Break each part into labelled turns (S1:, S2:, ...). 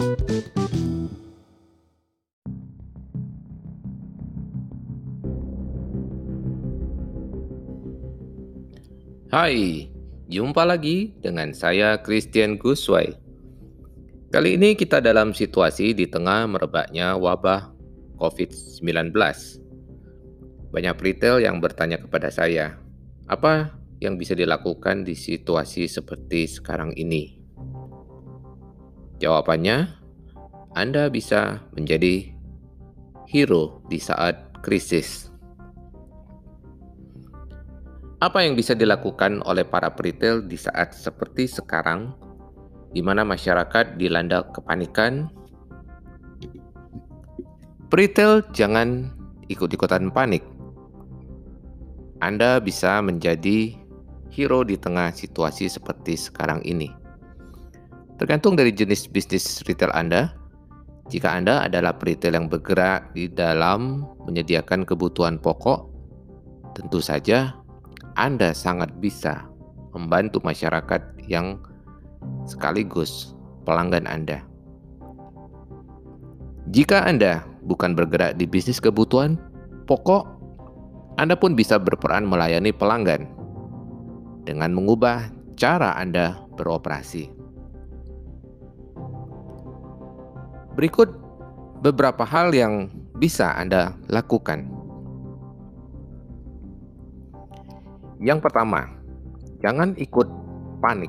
S1: Hai, jumpa lagi dengan saya Christian Guswai. Kali ini kita dalam situasi di tengah merebaknya wabah COVID-19. Banyak retail yang bertanya kepada saya, apa yang bisa dilakukan di situasi seperti sekarang ini? Jawabannya, Anda bisa menjadi hero di saat krisis. Apa yang bisa dilakukan oleh para peritel di saat seperti sekarang, di mana masyarakat dilanda kepanikan? Peritel jangan ikut-ikutan panik. Anda bisa menjadi hero di tengah situasi seperti sekarang ini. Tergantung dari jenis bisnis retail Anda. Jika Anda adalah peritel yang bergerak di dalam menyediakan kebutuhan pokok, tentu saja anda sangat bisa membantu masyarakat yang sekaligus pelanggan Anda. Jika Anda bukan bergerak di bisnis kebutuhan pokok, Anda pun bisa berperan melayani pelanggan dengan mengubah cara Anda beroperasi. Berikut beberapa hal yang bisa Anda lakukan. Yang pertama, jangan ikut panik.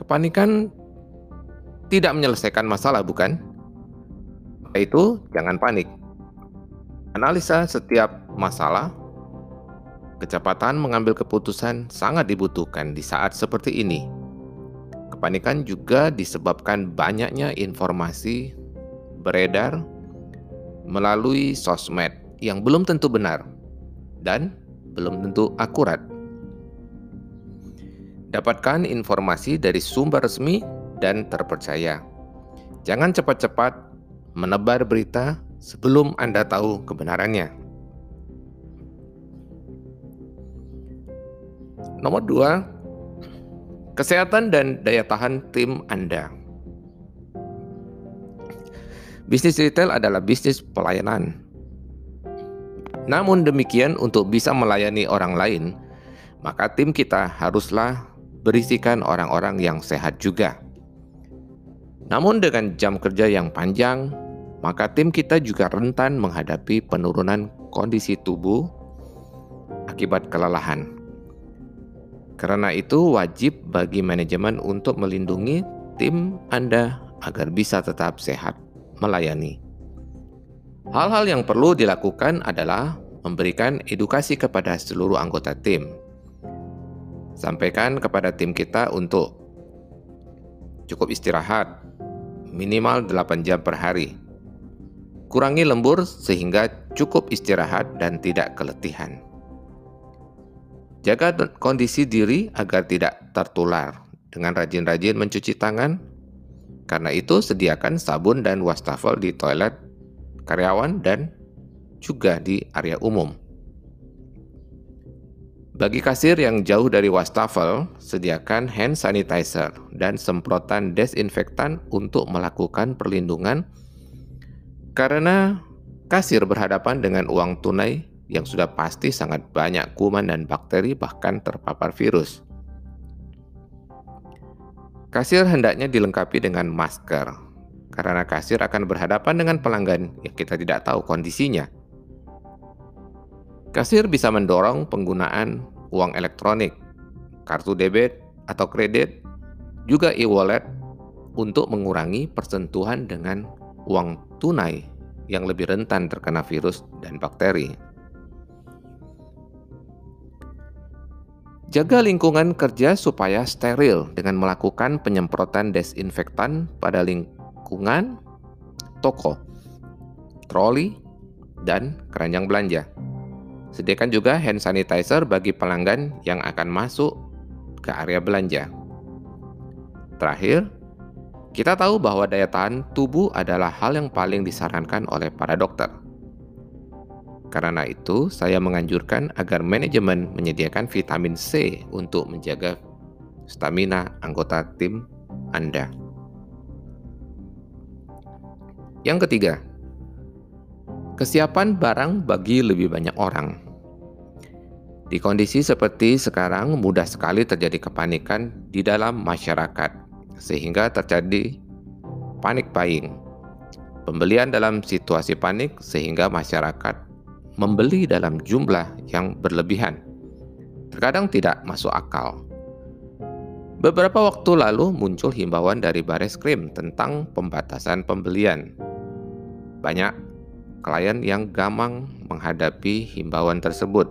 S1: Kepanikan tidak menyelesaikan masalah, bukan? Itu jangan panik. Analisa setiap masalah, kecepatan mengambil keputusan sangat dibutuhkan di saat seperti ini. Kepanikan juga disebabkan banyaknya informasi beredar melalui sosmed yang belum tentu benar dan belum tentu akurat. Dapatkan informasi dari sumber resmi dan terpercaya. Jangan cepat-cepat menebar berita sebelum Anda tahu kebenarannya. Nomor dua, kesehatan dan daya tahan tim Anda. Bisnis retail adalah bisnis pelayanan namun demikian, untuk bisa melayani orang lain, maka tim kita haruslah berisikan orang-orang yang sehat juga. Namun, dengan jam kerja yang panjang, maka tim kita juga rentan menghadapi penurunan kondisi tubuh akibat kelelahan. Karena itu, wajib bagi manajemen untuk melindungi tim Anda agar bisa tetap sehat melayani. Hal-hal yang perlu dilakukan adalah memberikan edukasi kepada seluruh anggota tim. Sampaikan kepada tim kita untuk cukup istirahat, minimal 8 jam per hari. Kurangi lembur sehingga cukup istirahat dan tidak keletihan. Jaga kondisi diri agar tidak tertular dengan rajin-rajin mencuci tangan. Karena itu, sediakan sabun dan wastafel di toilet karyawan dan juga di area umum. Bagi kasir yang jauh dari wastafel, sediakan hand sanitizer dan semprotan desinfektan untuk melakukan perlindungan karena kasir berhadapan dengan uang tunai yang sudah pasti sangat banyak kuman dan bakteri bahkan terpapar virus. Kasir hendaknya dilengkapi dengan masker karena kasir akan berhadapan dengan pelanggan yang kita tidak tahu kondisinya. Kasir bisa mendorong penggunaan uang elektronik, kartu debit atau kredit, juga e-wallet untuk mengurangi persentuhan dengan uang tunai yang lebih rentan terkena virus dan bakteri. Jaga lingkungan kerja supaya steril dengan melakukan penyemprotan desinfektan pada lingkungan toko, troli, dan keranjang belanja. Sediakan juga hand sanitizer bagi pelanggan yang akan masuk ke area belanja. Terakhir, kita tahu bahwa daya tahan tubuh adalah hal yang paling disarankan oleh para dokter. Karena itu, saya menganjurkan agar manajemen menyediakan vitamin C untuk menjaga stamina anggota tim Anda. Yang ketiga, kesiapan barang bagi lebih banyak orang. Di kondisi seperti sekarang, mudah sekali terjadi kepanikan di dalam masyarakat, sehingga terjadi panik buying. Pembelian dalam situasi panik, sehingga masyarakat membeli dalam jumlah yang berlebihan. Terkadang tidak masuk akal. Beberapa waktu lalu muncul himbauan dari Baris Krim tentang pembatasan pembelian. Banyak klien yang gamang menghadapi himbauan tersebut.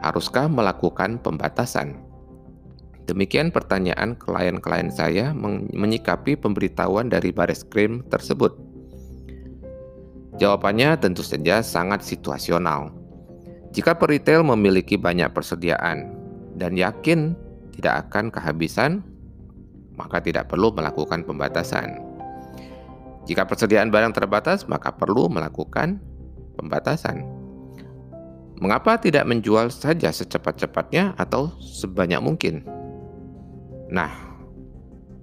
S1: Haruskah melakukan pembatasan? Demikian pertanyaan klien-klien saya menyikapi pemberitahuan dari Baris Krim tersebut. Jawabannya tentu saja sangat situasional. Jika peritel memiliki banyak persediaan dan yakin tidak akan kehabisan, maka tidak perlu melakukan pembatasan. Jika persediaan barang terbatas, maka perlu melakukan pembatasan. Mengapa tidak menjual saja secepat-cepatnya atau sebanyak mungkin? Nah,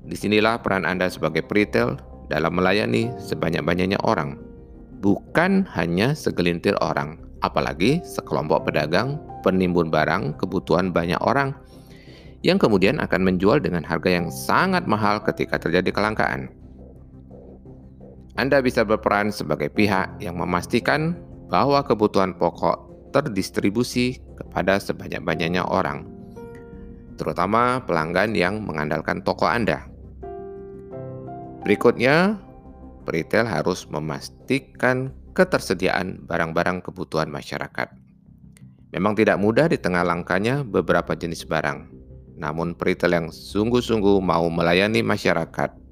S1: di sinilah peran Anda sebagai retail dalam melayani sebanyak-banyaknya orang, bukan hanya segelintir orang, apalagi sekelompok pedagang penimbun barang kebutuhan banyak orang yang kemudian akan menjual dengan harga yang sangat mahal ketika terjadi kelangkaan. Anda bisa berperan sebagai pihak yang memastikan bahwa kebutuhan pokok terdistribusi kepada sebanyak-banyaknya orang, terutama pelanggan yang mengandalkan toko Anda. Berikutnya, retail harus memastikan ketersediaan barang-barang kebutuhan masyarakat. Memang tidak mudah di tengah langkanya beberapa jenis barang, namun peritel yang sungguh-sungguh mau melayani masyarakat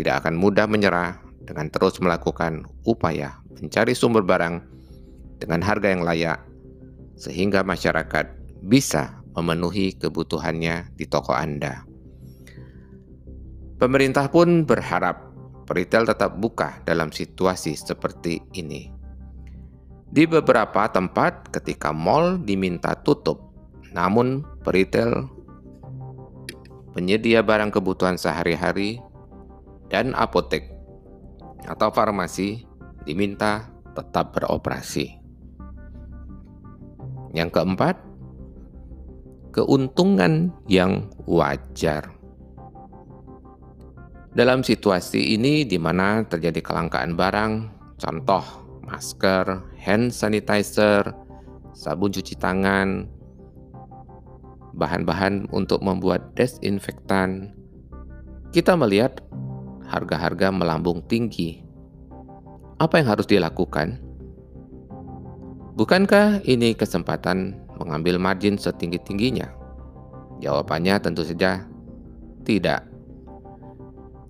S1: tidak akan mudah menyerah dengan terus melakukan upaya mencari sumber barang dengan harga yang layak sehingga masyarakat bisa memenuhi kebutuhannya di toko Anda. Pemerintah pun berharap peritel tetap buka dalam situasi seperti ini. Di beberapa tempat ketika mal diminta tutup namun, peritel, penyedia barang kebutuhan sehari-hari, dan apotek atau farmasi diminta tetap beroperasi. Yang keempat, keuntungan yang wajar. Dalam situasi ini di mana terjadi kelangkaan barang, contoh masker, hand sanitizer, sabun cuci tangan, bahan-bahan untuk membuat desinfektan, kita melihat harga-harga melambung tinggi. Apa yang harus dilakukan? Bukankah ini kesempatan mengambil margin setinggi-tingginya? Jawabannya tentu saja tidak.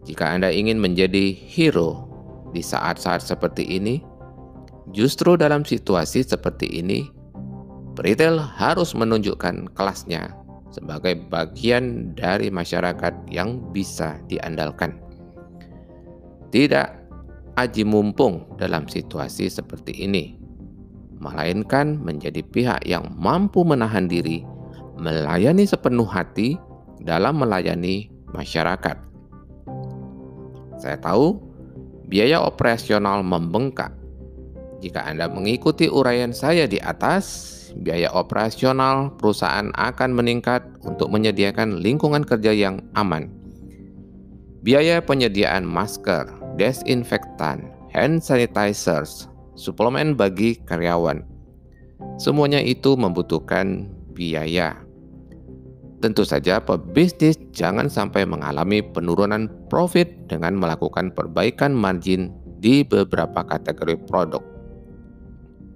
S1: Jika Anda ingin menjadi hero di saat-saat seperti ini, justru dalam situasi seperti ini, Retail harus menunjukkan kelasnya sebagai bagian dari masyarakat yang bisa diandalkan. Tidak aji mumpung dalam situasi seperti ini, melainkan menjadi pihak yang mampu menahan diri, melayani sepenuh hati dalam melayani masyarakat. Saya tahu biaya operasional membengkak. Jika Anda mengikuti uraian saya di atas, biaya operasional perusahaan akan meningkat untuk menyediakan lingkungan kerja yang aman. Biaya penyediaan masker, desinfektan, hand sanitizers, suplemen bagi karyawan. Semuanya itu membutuhkan biaya. Tentu saja pebisnis jangan sampai mengalami penurunan profit dengan melakukan perbaikan margin di beberapa kategori produk.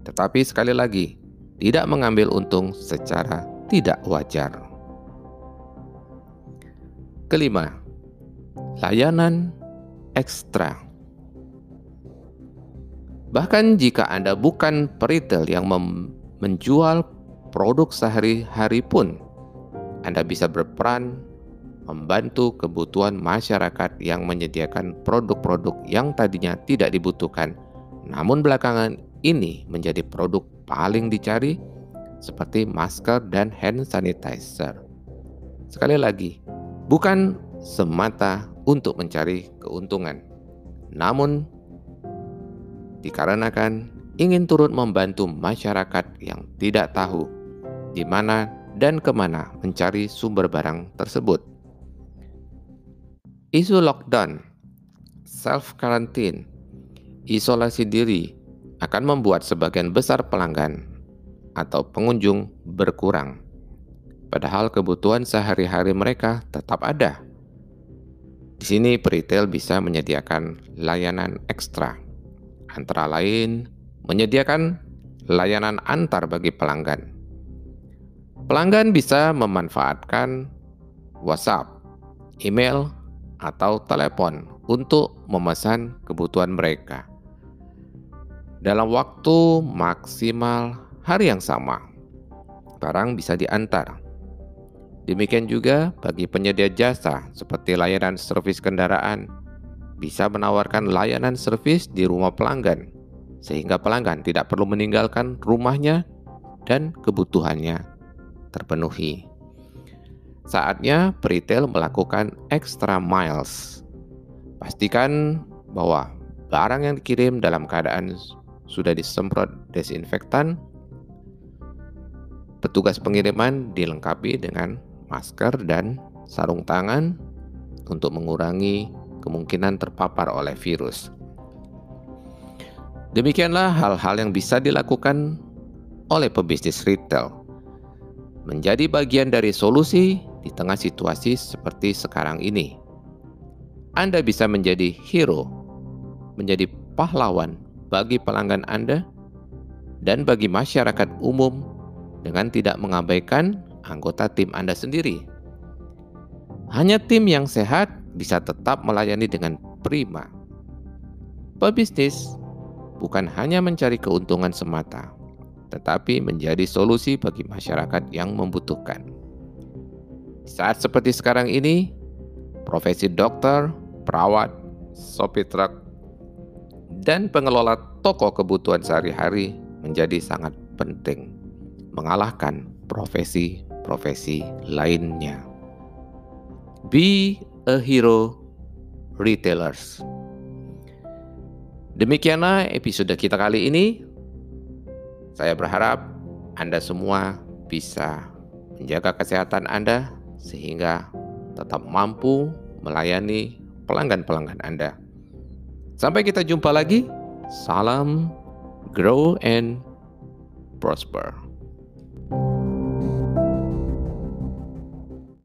S1: Tetapi sekali lagi, tidak mengambil untung secara tidak wajar. Kelima, layanan ekstra. Bahkan jika Anda bukan peritel yang menjual produk sehari-hari pun, Anda bisa berperan membantu kebutuhan masyarakat yang menyediakan produk-produk yang tadinya tidak dibutuhkan, namun belakangan ini menjadi produk paling dicari seperti masker dan hand sanitizer. Sekali lagi, bukan semata untuk mencari keuntungan, namun dikarenakan ingin turut membantu masyarakat yang tidak tahu di mana dan ke mana mencari sumber barang tersebut. Isu lockdown, self-quarantine, isolasi diri akan membuat sebagian besar pelanggan atau pengunjung berkurang. Padahal kebutuhan sehari-hari mereka tetap ada. Di sini peritel bisa menyediakan layanan ekstra, antara lain menyediakan layanan antar bagi pelanggan. Pelanggan bisa memanfaatkan WhatsApp, email, atau telepon untuk memesan kebutuhan mereka dalam waktu maksimal hari yang sama. Barang bisa diantar. Demikian juga bagi penyedia jasa seperti layanan servis kendaraan, bisa menawarkan layanan servis di rumah pelanggan sehingga pelanggan tidak perlu meninggalkan rumahnya dan kebutuhannya terpenuhi. Saatnya retail melakukan extra miles. Pastikan bahwa barang yang dikirim dalam keadaan sudah disemprot desinfektan. Petugas pengiriman dilengkapi dengan masker dan sarung tangan untuk mengurangi kemungkinan terpapar oleh virus. Demikianlah hal-hal yang bisa dilakukan oleh pebisnis retail. Menjadi bagian dari solusi di tengah situasi seperti sekarang ini. Anda bisa menjadi hero, menjadi pahlawan bagi pelanggan Anda dan bagi masyarakat umum dengan tidak mengabaikan anggota tim Anda sendiri. Hanya tim yang sehat bisa tetap melayani dengan prima. Pebisnis bukan hanya mencari keuntungan semata, tetapi menjadi solusi bagi masyarakat yang membutuhkan. Saat seperti sekarang ini, profesi dokter, perawat, sopir truk, dan pengelola toko kebutuhan sehari-hari menjadi sangat penting, mengalahkan profesi-profesi lainnya. Be a hero retailers. Demikianlah episode kita kali ini. Saya berharap Anda semua bisa menjaga kesehatan Anda sehingga tetap mampu melayani pelanggan-pelanggan Anda. Sampai kita jumpa lagi. Salam, grow and prosper.